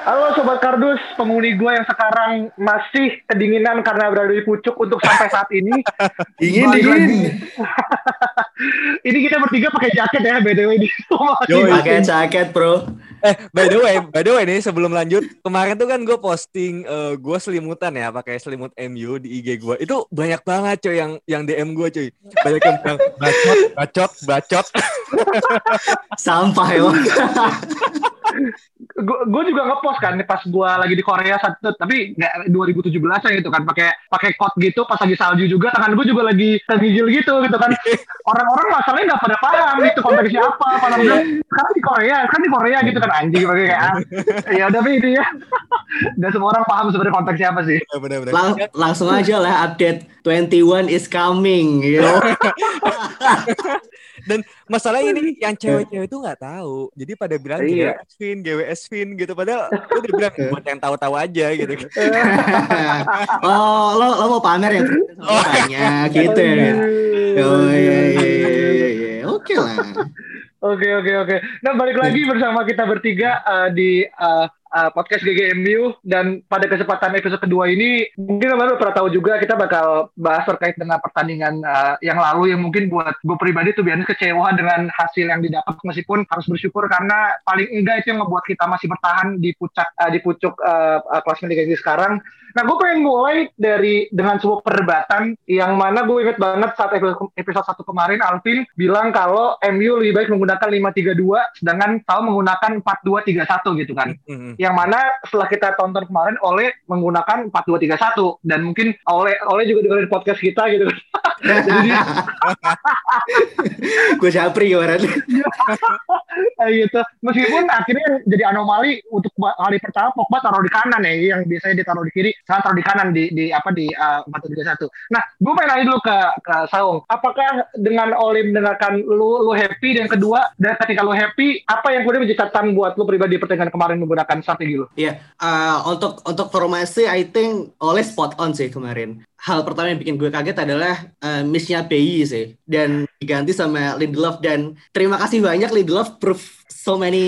Halo Sobat Kardus, penghuni gue yang sekarang masih kedinginan karena berada di pucuk untuk sampai saat ini. Dingin, dingin. ini kita bertiga pakai jaket ya, BTW di Yo, pakai jaket, bro. Eh, by the way, by the way nih sebelum lanjut, kemarin tuh kan gue posting eh, gue selimutan ya, pakai selimut MU di IG gue. Itu banyak banget coy yang yang DM gue coy. Banyak yang bilang bacot, bacot, bacot. Sampah emang. gue juga ngepost kan pas gue lagi di Korea satu tapi nggak 2017 ya gitu kan pakai pakai coat gitu pas lagi salju juga tangan gue juga lagi tergigil gitu gitu kan orang-orang masalahnya nggak pada paham gitu konteksnya apa pada bilang sekarang di Korea kan di Korea gitu kan anjing pakai kayak ah. ya udah tapi ini ya dan semua orang paham sebenarnya konteksnya apa sih Bener-bener. Lang- langsung aja lah update 21 is coming, you know. Dan masalahnya ini yang cewek-cewek itu nggak tahu. Jadi pada bilang Iya. GWS Fin, GWS Fin gitu. Padahal gue udah bilang buat yang tahu-tahu aja gitu. oh, lo lo mau pamer ya? Oh, tanya gitu ya. Oh iya iya iya iya. Oke lah. Oke oke oke. Nah balik lagi bersama kita bertiga eh, di eh, eh, podcast GGMU dan pada kesempatan episode kedua ini mungkin udah pernah tahu juga kita bakal bahas terkait dengan pertandingan eh, yang lalu yang mungkin buat gue pribadi tuh biasanya kecewa dengan hasil yang didapat meskipun harus bersyukur karena paling enggak itu yang membuat kita masih bertahan di puncak eh, di pucuk eh, klasemen Liga sekarang. Nah, gue pengen mulai dari dengan sebuah perdebatan yang mana gue inget banget saat episode, episode satu kemarin Alvin bilang kalau MU lebih baik menggunakan 5-3-2 sedangkan Sao menggunakan 4-2-3-1 gitu kan. Mhm. Yang mana setelah kita tonton kemarin Oleh menggunakan 4-2-3-1 dan mungkin Oleh Oleh juga dengerin podcast kita gitu kan. Jadi Gue japri kayak gitu. Meskipun akhirnya jadi anomali untuk kali pertama Pogba taruh di kanan ya, yang biasanya ditaruh di kiri, sekarang taruh di kanan di di apa di uh, 4-3-1. Nah, gue pengen nanya dulu ke ke Saung, apakah dengan Oli mendengarkan lu lu happy dan kedua dan ketika lu happy, apa yang kemudian menjadi catatan buat lu pribadi di pertandingan kemarin menggunakan strategi lu? Iya, eh, untuk untuk formasi I think oleh spot on sih kemarin. Hal pertama yang bikin gue kaget adalah eh, missnya PI sih dan diganti sama Lindelof dan terima kasih banyak Lindelof proof so many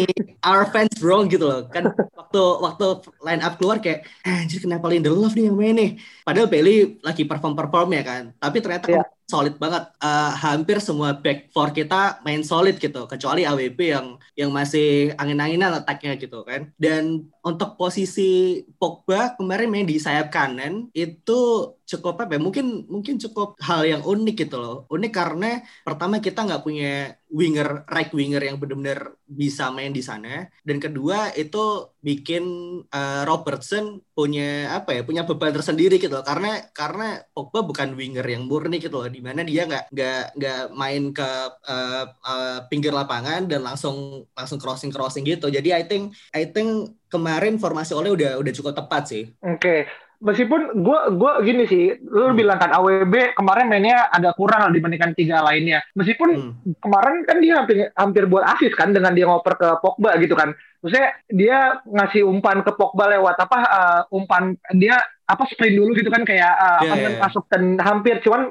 our fans wrong gitu loh. Kan waktu waktu line up keluar kayak "Eh, anjir kenapa Lindelof nih yang main nih? Padahal Bailey lagi perform-perform ya kan. Tapi ternyata Iya. Solid banget. Eh, hampir semua back four kita main solid gitu, kecuali AWP yang yang masih angin-anginan attack-nya gitu kan. Dan untuk posisi Pogba kemarin main di sayap kanan itu cukup apa ya? Mungkin mungkin cukup hal yang unik gitu loh. Unik karena pertama kita nggak punya winger right winger yang benar-benar bisa main di sana dan kedua itu bikin eh, Robertson punya apa ya punya beban tersendiri gitu loh karena karena Pogba bukan winger yang murni gitu loh di mana dia nggak nggak nggak main ke eh, eh, pinggir lapangan dan langsung langsung crossing crossing gitu jadi I think I think kemarin formasi oleh udah udah cukup tepat sih Oke. Meskipun gue gua gini sih, lu bilang kan AWB kemarin mainnya agak kurang dibandingkan tiga lainnya. Meskipun Hmm. kemarin kan dia hampir, hampir buat asis kan dengan dia ngoper ke Pogba gitu kan. Maksudnya dia ngasih umpan ke Pogba lewat apa uh, umpan dia apa sprint dulu gitu kan kayak uh, apa Iya, namanya, iya. masuk dan hampir cuman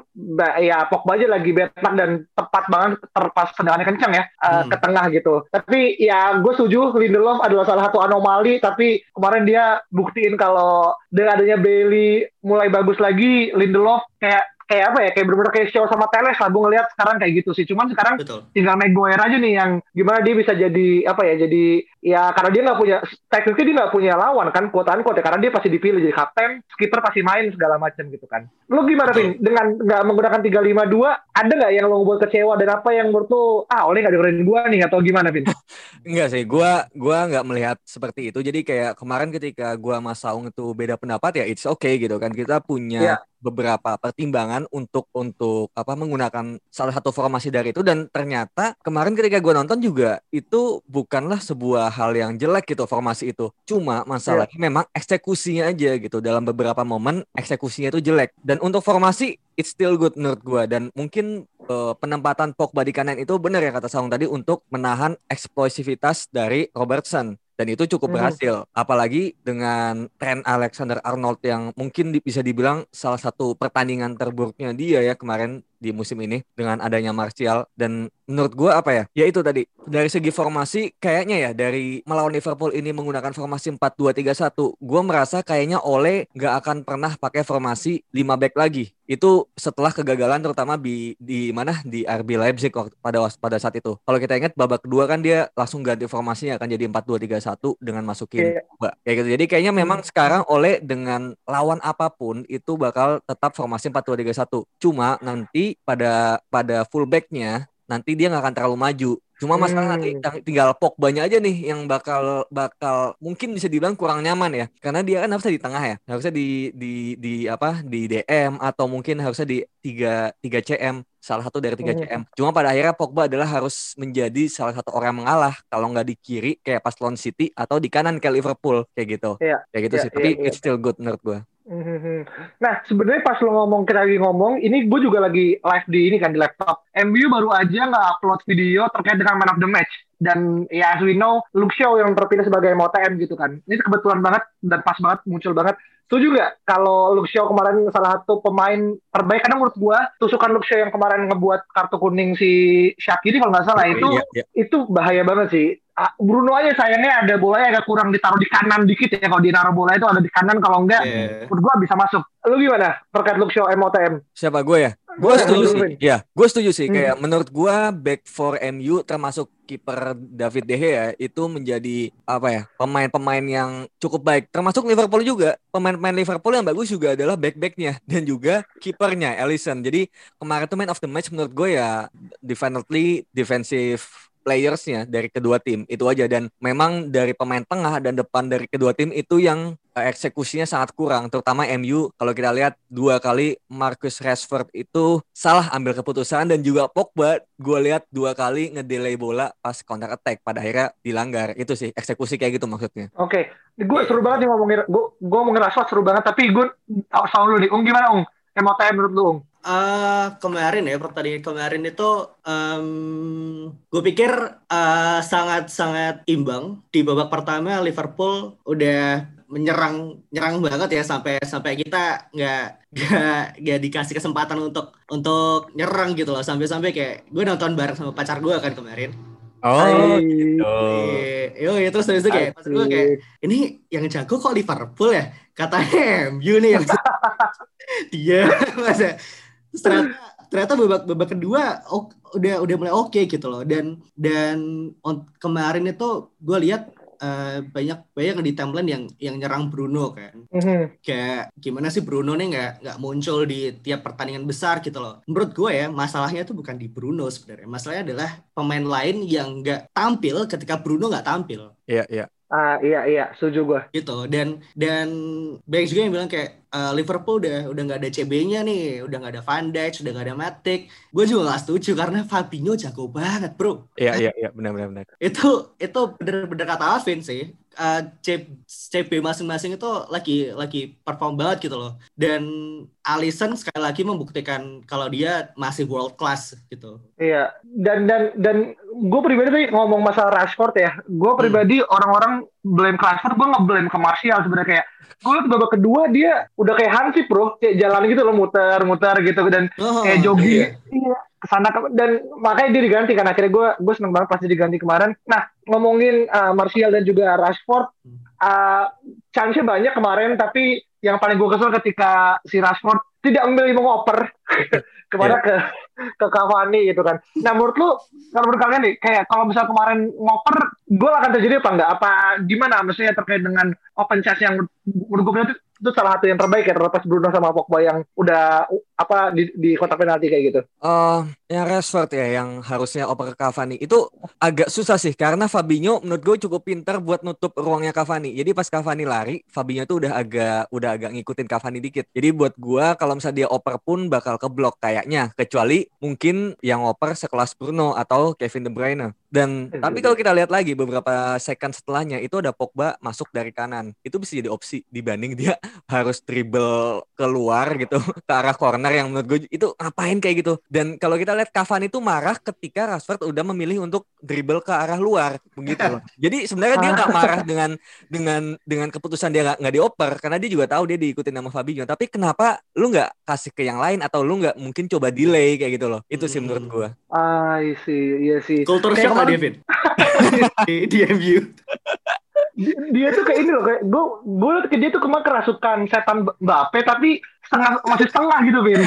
ya Pogba aja lagi betlak dan tepat banget terpas tendangannya kencang ya uh, Hmm. ke tengah gitu. Tapi ya gue setuju Lindelof adalah salah satu anomali tapi kemarin dia buktiin kalau dengan adanya Bailey mulai bagus lagi Lindelof kayak kayak apa ya kayak bener-bener kayak show sama Teles lah gue ngeliat sekarang kayak gitu sih cuman sekarang Betul. tinggal Maguire aja nih yang gimana dia bisa jadi apa ya jadi ya karena dia nggak punya tekniknya dia nggak punya lawan kan kuotaan kuot ya karena dia pasti dipilih jadi kapten skipper pasti main segala macam gitu kan lu gimana. Vin dengan nggak menggunakan 352 ada nggak yang lo buat kecewa dan apa yang menurut lu ah oleh nggak dengerin gua nih atau gimana Vin Enggak sih, gua gua nggak melihat seperti itu. Jadi kayak kemarin ketika gua Mas Saung itu beda pendapat ya it's okay gitu kan. Kita punya Iya. Beberapa pertimbangan untuk untuk apa menggunakan salah satu formasi dari itu dan ternyata kemarin ketika gua nonton juga itu bukanlah sebuah hal yang jelek gitu formasi itu. Cuma masalahnya memang eksekusinya aja gitu. Dalam beberapa momen eksekusinya itu jelek. Dan untuk formasi it's still good menurut gua dan mungkin eh, penempatan Pogba di kanan itu benar ya kata Saung tadi untuk menahan eksplosivitas dari Robertson dan itu cukup Mhm. berhasil apalagi dengan Trent Alexander-Arnold yang mungkin di- bisa dibilang salah satu pertandingan terburuknya dia ya kemarin di musim ini dengan adanya Martial dan menurut gua apa ya ya itu tadi dari segi formasi kayaknya ya dari melawan Liverpool ini menggunakan formasi 4-2-3-1 gua merasa kayaknya Ole nggak akan pernah pakai formasi 5 back lagi itu setelah kegagalan terutama di di mana di RB Leipzig waktu- pada pada saat itu. Kalau kita ingat babak kedua kan dia langsung ganti formasinya akan jadi 4-2-3-1 dengan masukin. Pogba. Kayak gitu. Jadi kayaknya memang sekarang oleh dengan lawan apa pun itu bakal tetap formasi 4-2-3-1. Cuma nanti pada pada fullbacknya nanti dia nggak akan terlalu maju. Cuma masalah nanti Hmm. tang- tinggal Pogbanya aja nih yang bakal bakal mungkin bisa dibilang kurang nyaman ya. Karena dia kan harusnya di tengah ya. Harusnya di di di apa? di DM atau mungkin harusnya di 3 3 CM salah satu dari 3 Hmm. CM. Cuma pada akhirnya Pogba adalah harus menjadi salah satu orang mengalah kalau nggak di kiri kayak pas lawan City atau di kanan kayak Liverpool kayak gitu. Iya. Kayak gitu Iya, sih. Tapi iya, iya. it's still good menurut gua. Nah, sebenarnya pas lo ngomong kita lagi ngomong, ini gue juga lagi live di ini kan di laptop. MU baru aja nggak upload video terkait dengan man of the match. Dan ya as we know, Luke Shaw yang terpilih sebagai MOTM gitu kan. Ini kebetulan banget dan pas banget muncul banget. Setuju nggak kalau Luke Shaw kemarin salah satu pemain terbaik? Karena menurut gue, tusukan Luke Shaw yang kemarin ngebuat kartu kuning si Shaqiri kalau nggak salah itu Iya, iya. itu bahaya banget sih. Ah, Bruno aja sayangnya ada bolanya agak kurang ditaruh di kanan dikit ya kalau dia naruh bola itu ada di kanan kalau enggak Iya. menurut gua bisa masuk. Lu gimana terkait Luke Shaw MOTM? Siapa gue ya? Gue Gua setuju sih. Ya, gue setuju sih. Hmm. Kayak menurut gue back for MU termasuk kiper David De Gea itu menjadi apa ya pemain-pemain yang cukup baik. Termasuk Liverpool juga. Pemain-pemain Liverpool yang bagus juga adalah back-backnya dan juga kipernya Alisson. Jadi kemarin tuh man of the match menurut gue ya definitely defensive playersnya dari kedua tim itu aja. Dan memang dari pemain tengah dan depan dari kedua tim itu yang eh, eksekusinya sangat kurang. Terutama MU kalau kita lihat dua kali Marcus Rashford itu salah ambil keputusan. Dan juga Pogba gue lihat dua kali ngedelay bola pas counter attack pada akhirnya dilanggar. Itu sih eksekusi kayak gitu maksudnya. Oke, gue seru banget nih ngomongin gue gue ngomongin Rashford seru banget. Tapi gue soal lu nih, Ung gimana Ung? MOTM menurut lu Ung? Eh, kemarin ya pertandingan kemarin itu gue pikir eh, sangat-sangat imbang. Di babak pertama Liverpool udah menyerang nyerang banget ya sampai sampai kita nggak nggak nggak dikasih kesempatan untuk untuk nyerang gitu loh. Sampai-sampai kayak gue nonton bareng sama pacar gue kan kemarin. Oh Iya, yo itu terus itu kayak pas gue kayak ini yang jago kok Liverpool ya? Katanya MU nih yang dia masa Terus ternyata ternyata babak babak kedua ok- udah udah mulai oke gitu loh dan dan on- kemarin itu gue lihat eh, banyak banyak di timeline yang yang nyerang Bruno kan Mhm. kayak gimana sih Bruno nih nggak nggak muncul di tiap pertandingan besar gitu loh. Menurut gue ya masalahnya tuh bukan di Bruno sebenarnya. Masalahnya adalah pemain lain yang nggak tampil ketika Bruno nggak tampil iya iya Ah iya iya, setuju gue. gitu. Dan dan banyak juga yang bilang kayak "Eh, Liverpool udah udah nggak ada CB-nya nih, udah nggak ada Van Dijk, udah nggak ada Matic. Gue juga nggak setuju karena Fabinho jago banget bro. iya iya iya benar benar benar Itu itu bener-bener kata Alvin sih. Eh, C- CB masing-masing itu lagi lagi perform banget gitu loh. Dan Alisson sekali lagi membuktikan kalau dia masih world class gitu. Iya, dan dan dan gue pribadi tadi ngomong masalah Rashford ya. Gue pribadi orang-orang blame ke Rashford, gue nge-blame ke Martial sebenarnya kayak gue liat babak kedua dia udah kayak Hansip bro, kayak jalan gitu loh muter-muter gitu dan Oh, kayak jogging. Iya. iya ke sana ke- dan makanya dia diganti kan akhirnya gue gue seneng banget pasti diganti kemarin. Nah ngomongin uh, Martial dan juga Rashford, uh, chance-nya banyak kemarin tapi yang paling gue kesel ketika si Rashford tidak memilih mengoper kepada ke ke Cavani gitu kan. Nah menurut lu, kalau menurut kalian nih, kayak kalau misal kemarin ngoper, gol akan terjadi apa enggak? Apa gimana? Maksudnya terkait dengan open chance yang menurut gue itu, itu salah satu yang terbaik ya terlepas Bruno sama Pogba yang udah apa di, di kotak penalti kayak gitu. Uh, yang Rashford ya yang harusnya oper Cavani itu agak susah sih karena Fabinho menurut gue cukup pintar buat nutup ruangnya Cavani. Jadi pas Cavani lari, Fabinho tuh udah agak udah agak ngikutin Cavani dikit. Jadi buat gue kalau misalnya dia oper pun bakal keblok kayaknya kecuali mungkin yang oper sekelas Bruno atau Kevin De Bruyne. Dan tapi kalau kita lihat lagi beberapa second setelahnya itu ada Pogba masuk dari kanan. Itu bisa jadi opsi dibanding dia harus dribble keluar gitu ke arah corner yang menurut gue itu ngapain kayak gitu. Dan kalau kita lihat Cavani itu marah ketika Rashford udah memilih untuk dribble ke arah luar begitu loh. Jadi sebenarnya dia nggak marah dengan dengan dengan keputusan dia nggak dioper karena dia juga tahu dia diikutin sama Fabinho. Tapi kenapa lu nggak kasih ke yang lain atau lu nggak mungkin coba delay kayak gitu loh. Itu sih menurut gue. Ah, sih, iya sih. Kultur shock lah David. di, di MU. Dia, dia tuh kayak ini loh, kayak gue gue liat ke dia tuh kemarin kerasukan setan Mbappe tapi setengah masih setengah gitu, Vin.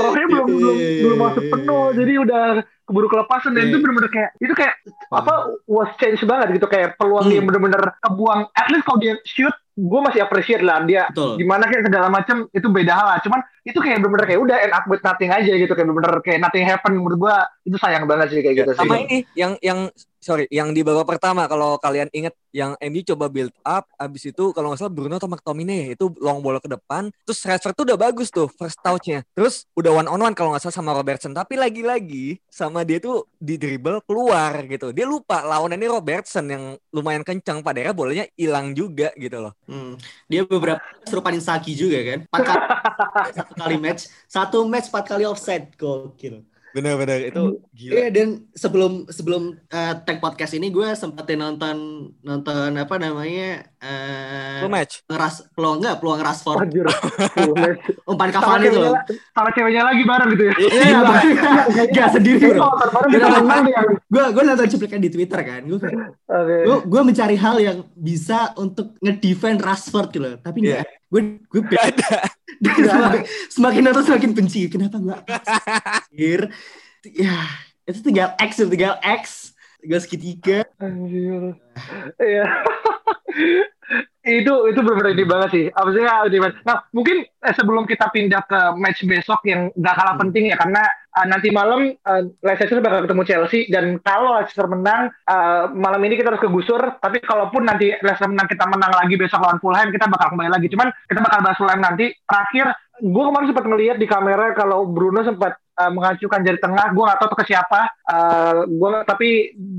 Rohnya belum belum belum masuk penuh, jadi udah keburu kelepasan dan itu bener-bener kayak itu kayak apa was change banget gitu. Kayak peluang dia bener-bener kebuang. At least kalau dia shoot gue masih appreciate lah dia Betul. gimana kayak segala macam itu beda hal lah. Cuman itu kayak bener-bener kayak udah end up with nothing aja gitu. Kayak bener-bener kayak nothing happen menurut gue itu sayang banget sih kayak gitu sih. Sama ini yang yang sorry yang di babak pertama kalau kalian inget yang MU coba build up abis itu kalau nggak salah Bruno atau McTominay itu long bola ke depan terus Rashford tuh udah bagus tuh first touchnya. Terus udah one on one kalau nggak salah sama Robertson. Tapi lagi-lagi sama dia tuh di dribble keluar gitu dia lupa lawannya ini Robertson yang lumayan kencang padahal bolanya hilang juga gitu loh Hmm. Dia beberapa serupa Saki juga kan. Empat kali, satu kali match, satu match empat kali offside. Gokil. Bener-bener itu gila Iya dan sebelum sebelum uh, tag podcast ini gue sempetin nonton nonton apa namanya uh, full match ngeras peluang enggak peluang Rashford Anjir. umpan Cavani tuh. ceweknya, sama ceweknya lagi bareng gitu ya Iya, gak sendiri bro. Gue gue nonton cuplikan di Twitter kan. Gue Oke. gue gue mencari hal yang bisa untuk ngedefend Rashford gitu loh. Tapi enggak. Gue gue Gak ada Dan semakin, semakin nonton semakin benci. Kenapa gue Anjir. Ya, itu tinggal X, tinggal X. Tinggal segitiga. Anjir. Iya. Itu itu benar-benar ini banget sih. Apa sih. Nah, mungkin eh, sebelum kita pindah ke match besok yang gak kalah penting ya karena eh, nanti malam eh, Leicester bakal ketemu Chelsea dan kalau Leicester menang eh, malam ini kita harus kegusur. Tapi kalaupun nanti Leicester menang kita menang lagi besok lawan Fulham kita bakal kembali lagi. Cuman kita bakal bahas Fulham nanti. Terakhir gue kemarin sempat ngeliat di kamera kalau Bruno sempat uh, mengacukan jari tengah gue gak tahu tuh ke siapa. Uh, gue tapi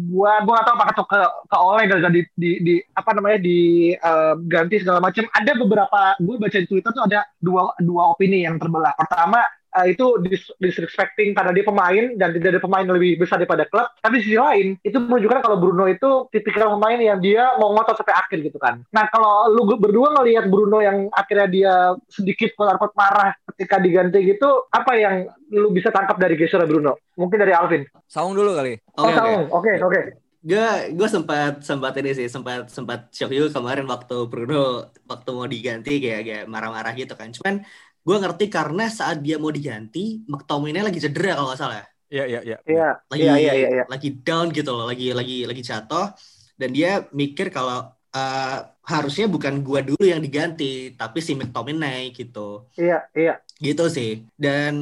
gue gue gak tahu apakah tuh ke ke Oleh gara di, di, di apa namanya di uh, ganti segala macam ada beberapa gue baca di Twitter tuh ada dua dua opini yang terbelah. Pertama uh, itu dis disrespecting karena dia pemain dan tidak ada pemain lebih besar daripada klub. Tapi di sisi lain itu menunjukkan kalau Bruno itu tipikal pemain yang dia mau ngotot sampai akhir gitu kan. Nah kalau lu berdua ngelihat Bruno yang akhirnya dia sedikit quote marah ketika diganti gitu, apa yang lu bisa tangkap dari gesture Bruno? Mungkin dari Alvin. Saung dulu kali Oh, Saung. Oke, oke. gue gue sempat sempat ini sih sempat sempat shock juga kemarin waktu Bruno waktu mau diganti kayak kayak marah-marah gitu kan cuman gue ngerti karena saat dia mau diganti McTominay lagi cedera kalau nggak salah Iya iya iya. Iya. lagi Iya, iya, iya, iya. lagi down gitu loh lagi lagi lagi jatuh dan dia mikir kalau eh, harusnya bukan gua dulu yang diganti tapi si McTominay gitu Iya, iya. gitu sih dan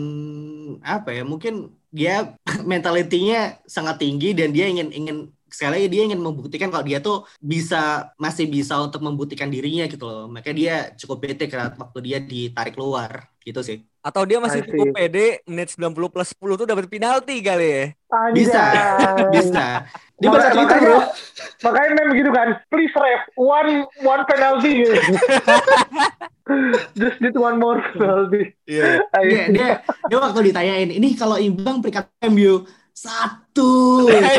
apa ya mungkin dia mentalitinya sangat tinggi dan dia ingin ingin sekali lagi dia ingin membuktikan kalau dia tuh bisa masih bisa untuk membuktikan dirinya gitu loh makanya dia cukup bete karena waktu dia ditarik keluar gitu sih Atau dia masih cukup pede menit 90 plus 10 tuh dapat penalti kali ya. bisa Anjay. bisa dia baca Makanya- bro Makanya meme gitu kan, please ref, one one penalty. gitu. Just need one more penalty. Iya. Ayo. dia, dia dia waktu ditanyain ini kalau imbang peringkat MU satu Iya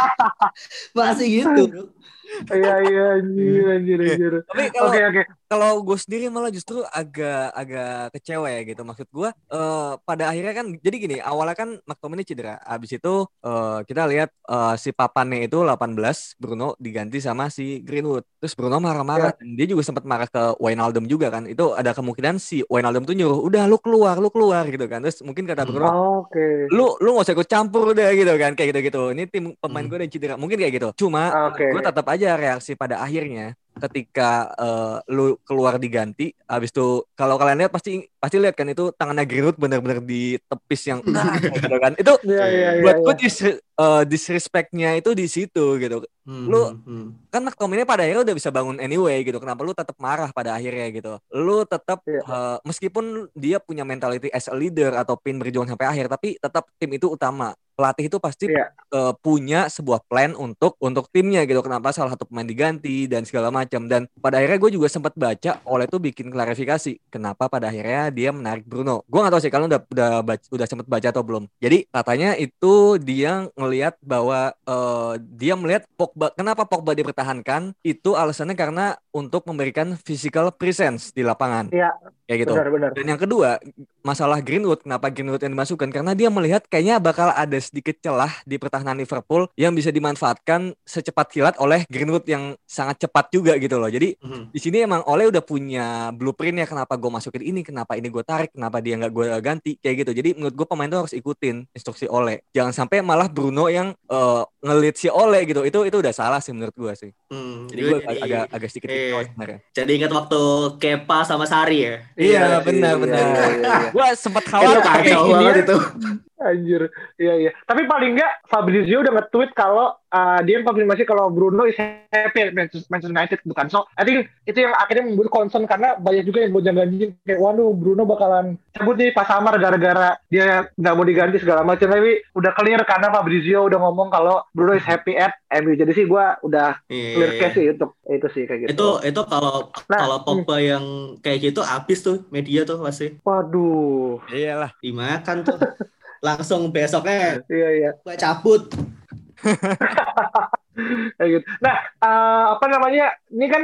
masih gitu bro Iya iya anjir anjir anjir. Tapi kalau Oke oke. kalau gue sendiri malah justru agak agak kecewa ya gitu maksud gue eh, pada akhirnya kan jadi gini awalnya kan McTominay cedera abis itu eh, kita lihat eh, si papannya itu 18 Bruno diganti sama si Greenwood terus Bruno marah-marah dan dia juga sempat marah ke Wijnaldum juga kan itu ada kemungkinan si Wijnaldum tuh nyuruh udah lu keluar lu keluar gitu kan terus mungkin kata. Bruno Oke. lu lu gak usah ikut campur udah gitu kan kayak gitu gitu ini tim pemain Hmm. gue ada cedera mungkin kayak gitu cuma Oke. gue tetap aja reaksi pada akhirnya ketika eh, lu keluar diganti habis itu kalau kalian lihat pasti pasti lihat kan itu tangannya Greenwood benar-benar di tepis yang "Ah," gitu kan itu Iya iya iya. buat iya. gue dis- eh, disrespectnya itu di situ gitu Hmm, Lu- hmm, hmm. kan McTominay pada akhirnya udah bisa bangun anyway gitu kenapa lu tetap marah pada akhirnya gitu lu tetap Iya. eh, meskipun dia punya mentality as a leader atau pin berjuang sampai akhir tapi tetap tim itu utama pelatih itu pasti Iya. eh, punya sebuah plan untuk untuk timnya gitu. Kenapa salah satu pemain diganti dan segala macam. Dan pada akhirnya gue juga sempat baca oleh itu bikin klarifikasi kenapa pada akhirnya dia menarik Bruno. Gue nggak tahu sih kalian udah udah baca, udah sempat baca atau belum? Jadi katanya itu dia ngelihat bahwa eh, dia melihat Pogba kenapa Pogba dipertahankan? Itu alasannya karena untuk memberikan physical presence di lapangan. Iya. kayak gitu. Benar benar. dan yang kedua, masalah Greenwood, kenapa Greenwood yang dimasukkan? Karena dia melihat kayaknya bakal ada sedikit celah di pertahanan Liverpool yang bisa dimanfaatkan secepat kilat oleh Greenwood yang sangat cepat juga gitu loh. Jadi Hmm. di sini emang Ole udah punya blueprintnya kenapa gue masukin ini, kenapa ini gue tarik, kenapa dia nggak gue ganti kayak gitu. Jadi menurut gue pemain tuh harus ikutin instruksi Ole. Jangan sampai malah Bruno yang eh, ngelit si Ole gitu. Itu itu udah salah sih menurut gue sih. Hmm, Jadi gue gue agak agak sedikit iya. sebenarnya. jadi ingat waktu Kepa sama Sari ya. Iya benar Iya, benar. iya, iya. Gue sempat Itu khawatir. kacau ini banget ya. itu. Anjir, iya iya. Tapi paling nggak Fabrizio udah nge-tweet kalau uh, dia konfirmasi kalau Bruno is happy at Manchester United bukan. So, I think itu yang akhirnya membuat concern karena banyak juga yang gonjang ganjing kayak waduh Bruno bakalan cabut nih pas Samar gara-gara dia nggak mau diganti segala macam. Tapi udah clear karena Fabrizio udah ngomong kalau Bruno is happy at MU. Jadi sih gua udah clear Iya. case sih untuk itu sih kayak gitu. Itu itu kalau Nah, kalau Pogba yang kayak gitu habis tuh media tuh pasti Waduh, Iyalah. dimakan tuh. Langsung besoknya iya iya. gua cabut. Gitu. Nah, eh, apa namanya? Ini kan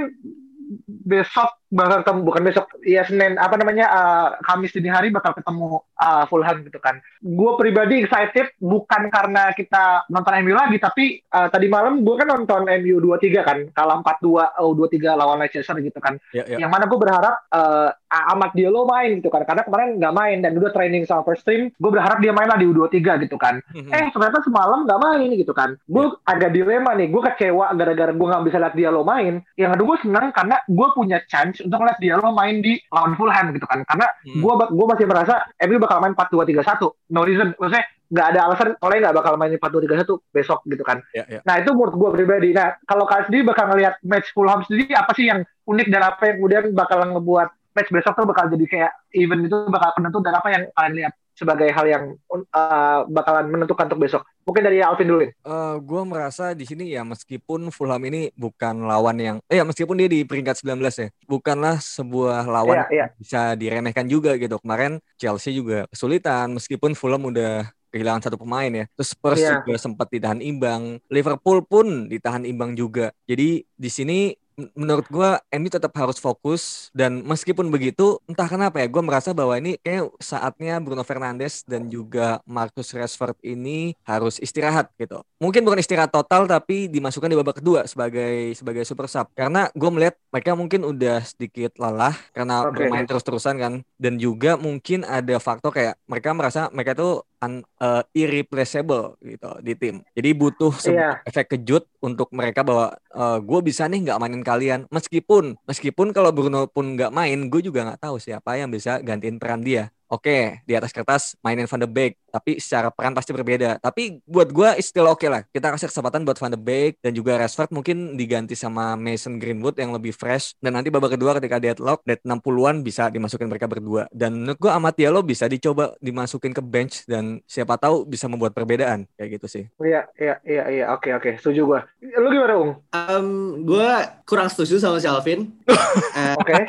besok bakal ketemu bukan besok ya Senin apa namanya eh, Kamis dini hari bakal ketemu eh, Fulham gitu kan. Gue pribadi excited bukan karena kita nonton MU lagi tapi eh, tadi malam gue kan nonton MU 23 kan kalah 4-2 oh 2-3 lawan Leicester gitu kan. Ya, ya. Yang mana gue berharap eh, Ahmad Diallo main gitu kan karena kemarin nggak main dan udah training sama first team. Gue berharap dia main lah di U23 gitu kan Hmm. eh ternyata semalam nggak main gitu kan gue agak dilema nih gue kecewa gara-gara gue nggak bisa lihat dia lo main yang kedua gue senang karena gue punya chance untuk lihat dia lo main di lawan Fulham gitu kan. Karena Hmm. gue gue masih merasa MU bakal main 4-2-3-1 no reason. Maksudnya nggak ada alasan oleh nggak bakal main 4-2-3-1 besok gitu kan. Ya, ya. nah itu menurut gue pribadi. Nah kalau kalian sendiri bakal ngelihat match Fulham sendiri apa sih yang unik dan apa yang kemudian bakal ngebuat match besok tuh bakal jadi kayak event itu bakal penentu dan apa yang kalian lihat sebagai hal yang uh, bakalan menentukan untuk besok. Mungkin dari Alvin dulu nih. Eh, gue merasa di sini ya meskipun Fulham ini bukan lawan yang eh ya meskipun dia di peringkat 19 ya bukanlah sebuah lawan Iya, iya. yang bisa diremehkan juga gitu kemarin Chelsea juga kesulitan meskipun Fulham udah kehilangan satu pemain ya terus Spurs Iya. juga sempat ditahan imbang Liverpool pun ditahan imbang juga jadi di sini menurut gua MU tetap harus fokus dan meskipun begitu entah kenapa ya gue merasa bahwa ini kayak saatnya Bruno Fernandes dan juga Marcus Rashford ini harus istirahat gitu. Mungkin bukan istirahat total tapi dimasukkan di babak kedua sebagai sebagai super sub. Karena gue melihat mereka mungkin udah sedikit lelah karena Oke. bermain terus-terusan kan. Dan juga mungkin ada faktor kayak mereka merasa mereka tuh un, uh, irreplaceable gitu di tim. Jadi butuh sebuah efek kejut untuk mereka bahwa gue bisa nih nggak mainin kalian. Meskipun meskipun kalau Bruno pun nggak main gue juga nggak tahu siapa yang bisa gantiin peran dia. Oke, di atas kertas mainin Van de Beek, tapi secara peran pasti berbeda. Tapi buat gue it's still oke lah. Kita kasih kesempatan buat Van de Beek dan juga Rashford mungkin diganti sama Mason Greenwood yang lebih fresh. Dan nanti babak kedua ketika deadlock, dead 60-an bisa dimasukin mereka berdua. Dan menurut gue Amat Diallo bisa dicoba dimasukin ke bench dan siapa tahu bisa membuat perbedaan kayak gitu sih. Iya, iya, iya, iya. Oke, oke. Setuju gua. Lu gimana, Ung? Um, gue kurang setuju sama si Alvin. Eh, Oke.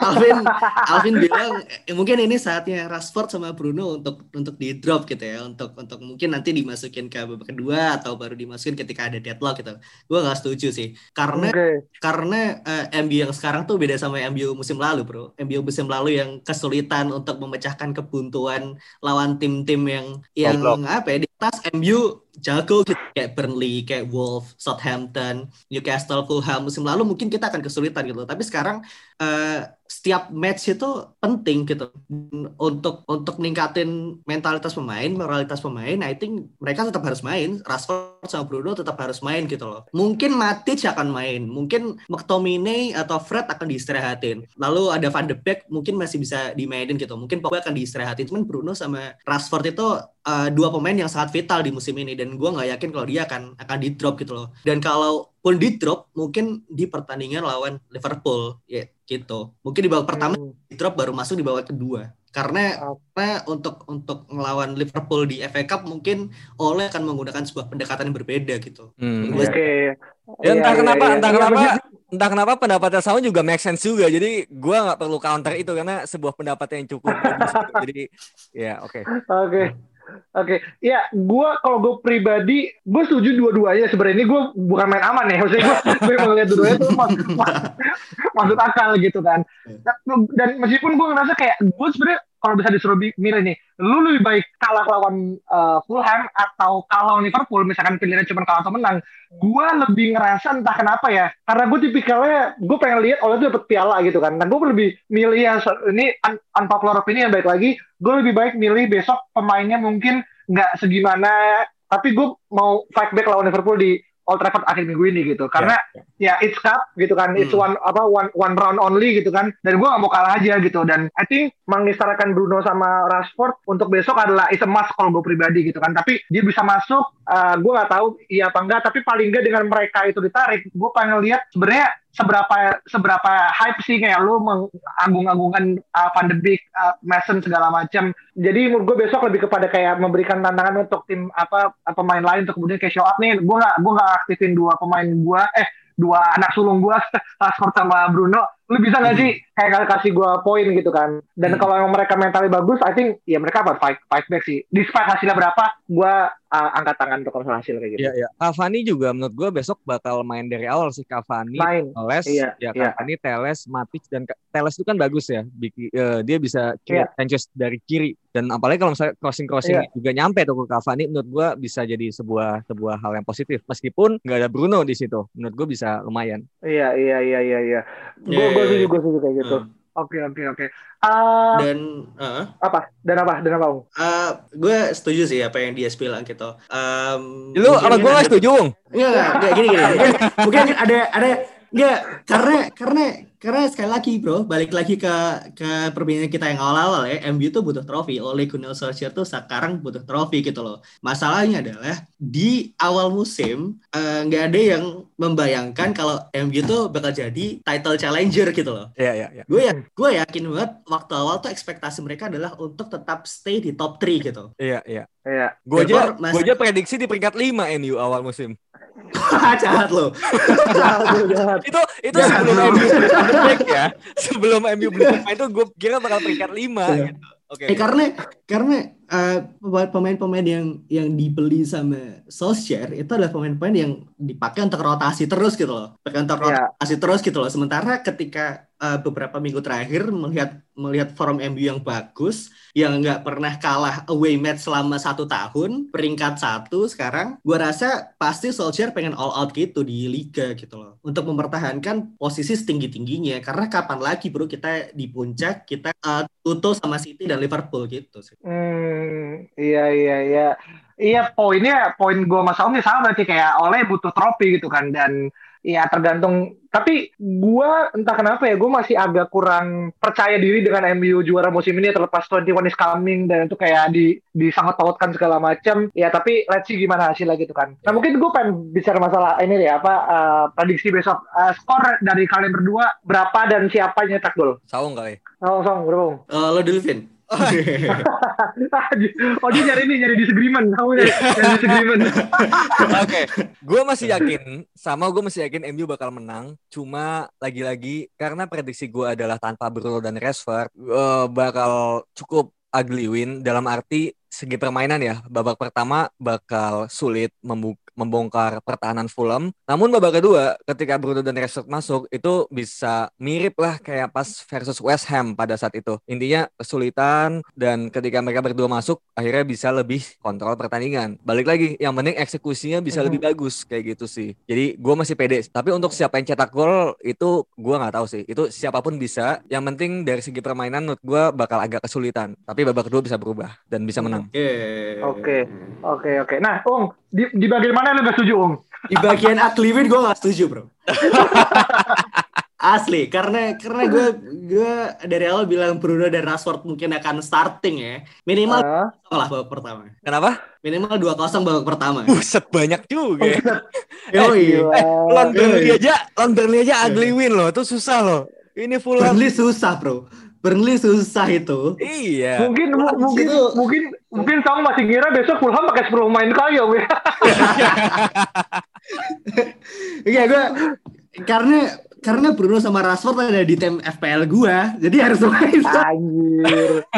Alvin Alvin bilang eh, mungkin ini saatnya Rashford sama Bruno untuk untuk di drop gitu ya untuk untuk mungkin nanti dimasukin ke babak kedua atau baru dimasukin ketika ada deadlock gitu. Gue nggak setuju sih. Karena Oke. karena eh, MU yang sekarang tuh beda sama MU musim lalu bro. MU musim lalu yang kesulitan untuk memecahkan kebuntuan lawan tim-tim yang yang apa ya di atas MU jago gitu kayak Burnley kayak Wolves Southampton Newcastle Fulham musim lalu mungkin kita akan kesulitan gitu. Tapi sekarang eh, setiap match itu penting gitu. Untuk untuk ningkatin mentalitas pemain moralitas pemain I think mereka tetap harus main. Rashford sama Bruno tetap harus main gitu loh. Mungkin Matic akan main. Mungkin McTominay atau Fred akan diistirahatin. Lalu ada Van de Beek mungkin masih bisa dimainin gitu. Mungkin Pogba akan diistirahatin. Cuman Bruno sama Rashford itu uh, dua pemain yang sangat vital di musim ini dan gue nggak yakin kalau dia akan akan di drop gitu loh dan kalau pun di drop mungkin di pertandingan lawan Liverpool ya gitu mungkin di babak pertama Hmm. di drop baru masuk di babak kedua karena Oh. karena untuk untuk ngelawan Liverpool di FA Cup mungkin Ole akan menggunakan sebuah pendekatan yang berbeda gitu Hmm, Gue- iya. Oke. Ya entah Iya, kenapa, iya, entah iya. kenapa, Iya, entah kenapa pendapatnya sama juga make sense juga. Jadi gua nggak perlu counter itu karena sebuah pendapat yang cukup. Jadi ya oke. Oke. Oke, ya gue kalau gue pribadi gue setuju dua-duanya sebenarnya ini gue bukan main aman ya, maksudnya gue gue melihat dua-duanya tuh mas, mas- masuk akal gitu kan. Dan meskipun gue ngerasa kayak gue sebenarnya kalau bisa disuruh milih nih, lu lebih baik kalah lawan uh, Fulham atau kalah lawan Liverpool, misalkan pilihannya cuma kalah atau menang, gue lebih ngerasa entah kenapa ya, karena gue tipikalnya gue pengen lihat oleh itu dapat piala gitu kan, dan gue lebih milih yang se- ini un- unpopular opinion baik lagi, gue lebih baik milih besok pemainnya mungkin nggak segimana, tapi gue mau fight back lawan Liverpool di Old Trafford akhir minggu ini gitu, karena ya it's cup gitu kan, it's Hmm. one apa one one round only gitu kan, dan gue gak mau kalah aja gitu, dan I think mengisarakan Bruno sama Rashford untuk besok adalah is a must kalau gue pribadi gitu kan, tapi dia bisa masuk, uh, gue nggak tahu iya apa enggak, tapi paling enggak dengan mereka itu ditarik, gue pengen lihat sebenarnya seberapa seberapa hype sih kayak lu mengagung-agungkan uh, Van de Beek, uh, Mason segala macam. Jadi menurut gue besok lebih kepada kayak memberikan tantangan untuk tim apa pemain lain untuk kemudian kayak show up nih. Gue nggak gue nggak aktifin dua pemain gue, eh dua anak sulung gue, Rashford sama Bruno. Lu bisa nggak sih kayak kasih gue poin gitu kan? Dan Hmm. kalau mereka mentalnya bagus, I think ya mereka akan fight fight back sih. Despite hasilnya berapa, gue angkat tangan untuk kalau hasil kayak gitu. Iya iya. Cavani juga menurut gua besok bakal main dari awal sih Cavani, Main. Teles, Iya, ya iya. Cavani, Teles, Matic dan Teles itu kan bagus ya. Biki- eh, dia bisa Iya. create chances dari kiri dan apalagi kalau misalnya crossing crossing Iya. juga nyampe tuh ke Cavani menurut gua bisa jadi sebuah sebuah hal yang positif meskipun nggak ada Bruno di situ. Menurut gua bisa lumayan. Iya iya iya iya iya. Gue Iya, gue iya, setuju iya. gue setuju kayak gitu. Hmm. Oke oke oke. Ah, dan eh, apa dan apa dan apa? Ung? eh, gue setuju sih apa yang dia bilang gitu Em, Lu gua ada- nggak setuju. Enggak, enggak, gini, gini. Mungkin, mungkin ada, ada, enggak, karena, karena, karena sekali lagi bro, balik lagi ke, ke perbincangan kita yang awal-awal ya, MU tuh butuh trofi, oleh Gunnar Solskjaer tuh sekarang butuh trofi gitu loh. Masalahnya adalah, di awal musim, eh, nggak ada yang membayangkan kalau MU tuh bakal jadi title challenger gitu loh. Iya iya iya. Gue ya, gue yakin banget waktu awal tuh ekspektasi mereka adalah untuk tetap stay di top 3 gitu. Iya iya. Iya. Gua Dan aja gua aja prediksi di peringkat 5 MU awal musim. Jahat loh. Jahat, jahat. itu itu Jangan sebelum. MU beli pemain ya sebelum MU beli pemain itu gue kira bakal peringkat lima Iya. gitu oke Eh karena karena eh, pemain-pemain yang yang dibeli sama Solskjaer itu adalah pemain-pemain yang dipakai untuk rotasi terus gitu loh. Pakai untuk Iya. rotasi terus gitu loh. Sementara ketika eh, beberapa minggu terakhir melihat melihat form MU yang bagus, yang nggak pernah kalah away match selama satu tahun, peringkat satu sekarang, gua rasa pasti Solskjaer pengen all out gitu di liga gitu loh. Untuk mempertahankan posisi setinggi-tingginya. Karena kapan lagi bro kita di puncak, kita eh, tutup sama City dan Liverpool gitu sih. Hmm, iya iya iya. Iya poinnya poin gue sama Saung ya sama berarti kayak oleh butuh trofi gitu kan dan ya tergantung tapi gue entah kenapa ya gue masih agak kurang percaya diri dengan MU juara musim ini terlepas 21 is coming dan itu kayak di disangkut pautkan segala macam ya tapi let's see gimana hasilnya gitu kan nah mungkin gue pengen bicara masalah ini deh apa eh, prediksi besok Eh, skor dari kalian berdua berapa dan siapa yang nyetak gol saung kali Saung Saung berapa Bung? Eh, lo dulu Vin. Oh dia nyari ini nyari disagreement, kamu nyari, nyari disagreement. Oke, gue masih yakin, sama gue masih yakin MU bakal menang. Cuma lagi-lagi karena prediksi gue adalah tanpa Bruno dan Rashford, uh, bakal cukup ugly win dalam arti segi permainan ya babak pertama bakal sulit membuka membongkar pertahanan Fulham. Namun babak kedua ketika Bruno dan Rashford masuk itu bisa mirip lah kayak pas versus West Ham pada saat itu. Intinya kesulitan dan ketika mereka berdua masuk akhirnya bisa lebih kontrol pertandingan. Balik lagi yang penting eksekusinya bisa lebih bagus kayak gitu sih. Jadi gue masih pede. Tapi untuk siapa yang cetak gol itu gue nggak tahu sih. Itu siapa pun bisa. Yang penting dari segi permainan menurut gue bakal agak kesulitan. Tapi babak kedua bisa berubah dan bisa menang. Oke, oke, oke. Nah, Ung, di, di bagian mana lu gak setuju, Ung? Di bagian Akliwin gue gak setuju, bro. Asli, karena karena gue gue dari awal bilang Bruno dan Rashford mungkin akan starting ya. Minimal Ah. lah babak pertama. Kenapa? Minimal 2-0 babak pertama. Buset banyak juga. ya. Yoi. Gila. Eh, lawan Burnley aja, lawan Burnley aja ugly win loh. Itu susah loh. Ini Fulham. Burnley susah, bro. Burnley susah itu. Iya. Mungkin mu- mungkin Itu- mungkin mungkin Song masih kira besok Fulham pakai 10 pemain kaya, ya. Iya, gue karena karena Bruno sama Rashford ada di tim FPL gua, jadi harus main. Anjir.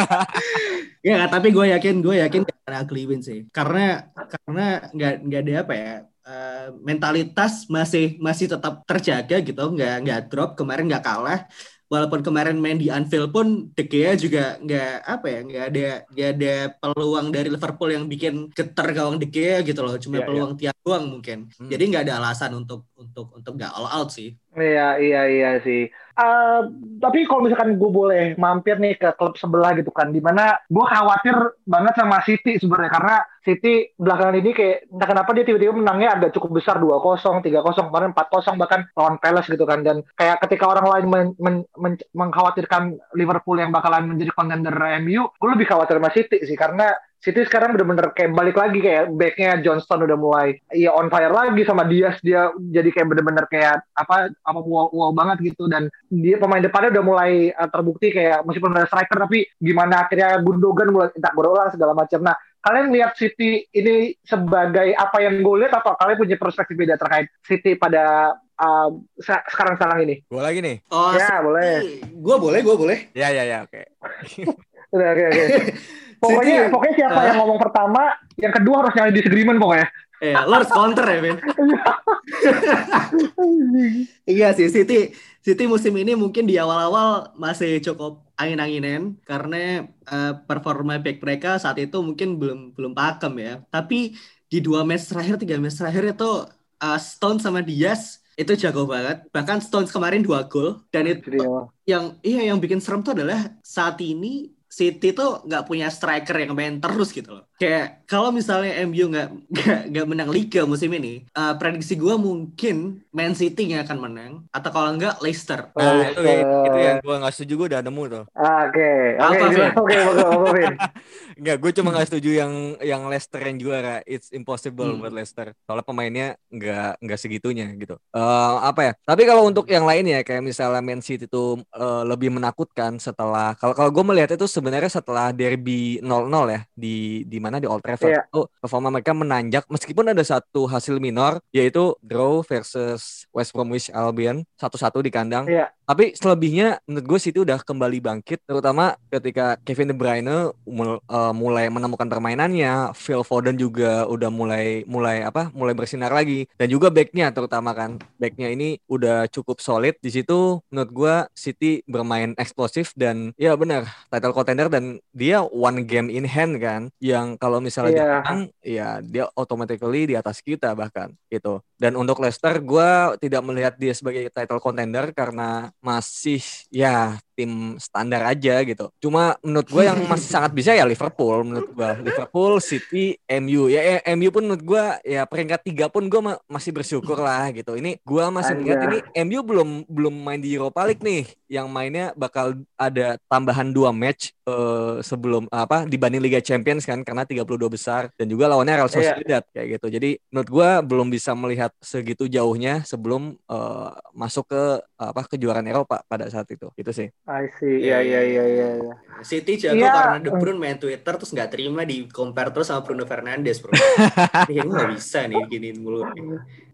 Ya, tapi gue yakin, gue yakin karena ugly win sih. Karena karena nggak nggak ada apa ya eh, mentalitas masih masih tetap terjaga gitu, nggak nggak drop kemarin nggak kalah. Walaupun kemarin main di Anfield pun De Gea juga nggak apa ya nggak ada nggak ada peluang dari Liverpool yang bikin getar gawang De Gea gitu loh, cuma Iya, peluang tiap doang mungkin. Hmm. Jadi nggak ada alasan untuk untuk untuk nggak all out sih. Iya, iya, iya sih. Eh, tapi kalau misalkan gue boleh mampir nih ke klub sebelah gitu kan, di mana gue khawatir banget sama City sebenarnya karena City belakangan ini kayak entah kenapa dia tiba-tiba menangnya agak cukup besar 2-0, 3-0, kemarin 4-0 bahkan lawan Palace gitu kan dan kayak ketika orang lain men- men- men- mengkhawatirkan Liverpool yang bakalan menjadi kontender MU, gue lebih khawatir sama City sih karena City sekarang bener-bener kayak balik lagi kayak backnya Johnston udah mulai ya on fire lagi sama Diaz dia jadi kayak bener-bener kayak apa apa wow, wow banget gitu dan dia pemain depannya udah mulai uh, terbukti kayak meskipun ada striker tapi gimana akhirnya Gundogan mulai tak berulang segala macam. Nah kalian lihat City ini sebagai apa yang gue lihat atau kalian punya perspektif beda terkait City pada uh, se- sekarang-sekarang ini? Gue lagi nih. Oh, Ya, boleh. Gue boleh, gue boleh. Ya ya ya oke. Oke, oke, oke. Pokoknya, City- pokoknya siapa Ah. yang ngomong pertama, yang kedua harus nyari disagreement pokoknya. Eh, lo harus counter ya, Ben. Iya sih, City City musim ini mungkin di awal-awal masih cukup angin-anginan karena eh, performa back mereka saat itu mungkin belum belum pakem ya. Tapi di dua match terakhir, tiga match terakhir itu eh, Stones sama Diaz itu jago banget. Bahkan Stones kemarin dua gol dan itu Jadi, ya. yang iya yang bikin serem tuh adalah saat ini City tuh nggak punya striker yang main terus gitu loh. Kayak kalau misalnya MU nggak nggak nggak menang Liga musim ini, eh, prediksi gue mungkin Man City yang akan menang atau kalau nggak Leicester. Nah, Oh, itu, itu eh. yang gue gak setuju gue udah nemu tuh. Oke, oke, oke, oke. Enggak, gue cuma gak setuju yang yang Leicester yang juara. It's impossible Hmm. buat Leicester. Soalnya pemainnya nggak nggak segitunya gitu. Eh, apa ya? Tapi kalau untuk yang lain ya kayak misalnya Man City itu eh, lebih menakutkan setelah kalau kalau gue melihat itu sebenarnya setelah derby 0-0 ya di di mana di Old Trafford Iya. itu performa mereka menanjak meskipun ada satu hasil minor yaitu draw versus West Bromwich Albion satu-satu di kandang. Iya. Tapi selebihnya menurut gue City udah kembali bangkit terutama ketika Kevin De Bruyne mul- eh, mulai menemukan permainannya, Phil Foden juga udah mulai mulai apa? mulai bersinar lagi dan juga backnya terutama kan. Backnya ini udah cukup solid di situ menurut gue City bermain eksplosif dan ya benar title contender dan dia one game in hand kan yang kalau misalnya dia Iya. menang ya dia automatically di atas kita bahkan gitu. Dan untuk Leicester gue tidak melihat dia sebagai title contender karena masih ya tim standar aja gitu. Cuma menurut gue yang masih sangat bisa ya Liverpool menurut gue. Liverpool, City, MU. Ya eh, MU pun menurut gue ya peringkat tiga pun gue masih bersyukur lah gitu. Ini gue masih melihat ini MU belum belum main di Europa League nih. Yang mainnya bakal ada tambahan dua match eh, sebelum apa dibanding Liga Champions kan karena 32 besar dan juga lawannya Real Iya. Sociedad kayak gitu. Jadi menurut gue belum bisa melihat segitu jauhnya sebelum eh, masuk ke apa kejuaraan Eropa pada saat itu. Itu sih. I see. Iya iya iya iya. iya. City jago Iya. karena De Bruyne main Twitter terus nggak terima di compare terus sama Bruno Fernandes bro. Ini nggak bisa nih giniin mulu.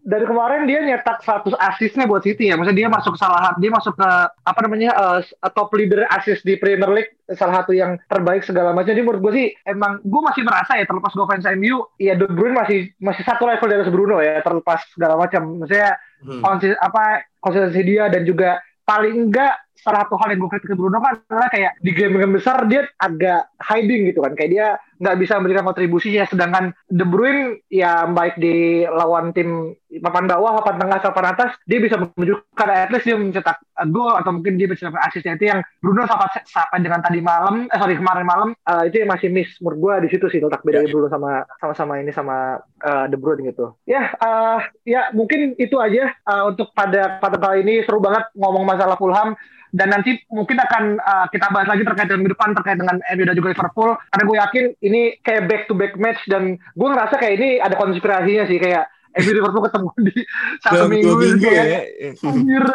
Dari kemarin dia nyetak 100 asisnya buat City ya. Maksudnya dia masuk salah dia masuk ke apa namanya eh, top leader assist di Premier League salah satu yang terbaik segala macam. Jadi menurut gue sih emang gue masih merasa ya terlepas gue fans MU, ya De Bruyne masih masih satu level dari Bruno ya terlepas segala macam. Maksudnya Hmm. konsis apa konsistensi dia dan juga paling enggak salah satu hal yang gue kritik Bruno kan adalah kayak di game-game besar dia agak hiding gitu kan. Kayak dia nggak bisa memberikan kontribusinya. Sedangkan De Bruyne ya baik di lawan tim papan bawah papan tengah papan atas dia bisa menunjukkan at least dia mencetak gol atau mungkin dia bisa mencetak asisnya itu yang Bruno sampai sampai dengan tadi malam eh sorry kemarin malam uh, itu yang masih miss menurut gue di situ sih letak bedanya Bruno sama sama sama ini sama uh, De Bruyne gitu. Ya uh, ya mungkin itu aja uh, untuk pada pada kali ini seru banget ngomong masalah Fulham. Dan nanti mungkin akan uh, kita bahas lagi terkait dengan minggu depan terkait dengan MU dan juga Liverpool. Karena gue yakin ini kayak back to back match dan gue ngerasa kayak ini ada konspirasinya sih kayak MU Liverpool ketemu di satu Dalam minggu, dua minggu kayak, ya. Anjir,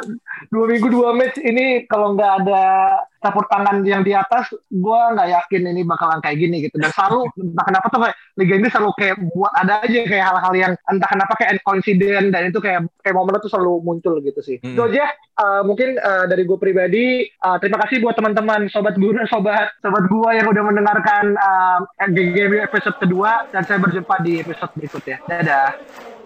dua minggu dua match ini kalau nggak ada campur tangan yang di atas, gue nggak yakin ini bakalan kayak gini gitu. Dan selalu entah kenapa tuh kayak Liga Inggris selalu kayak buat ada aja kayak hal-hal yang entah kenapa kayak coincident dan itu kayak kayak momen itu selalu muncul gitu sih. Hmm. Itu aja uh, mungkin uh, dari gue pribadi. uh, terima kasih buat teman-teman sobat guru, sobat sobat gua yang udah mendengarkan uh, GGMU episode kedua dan saya berjumpa di episode berikutnya. Dadah.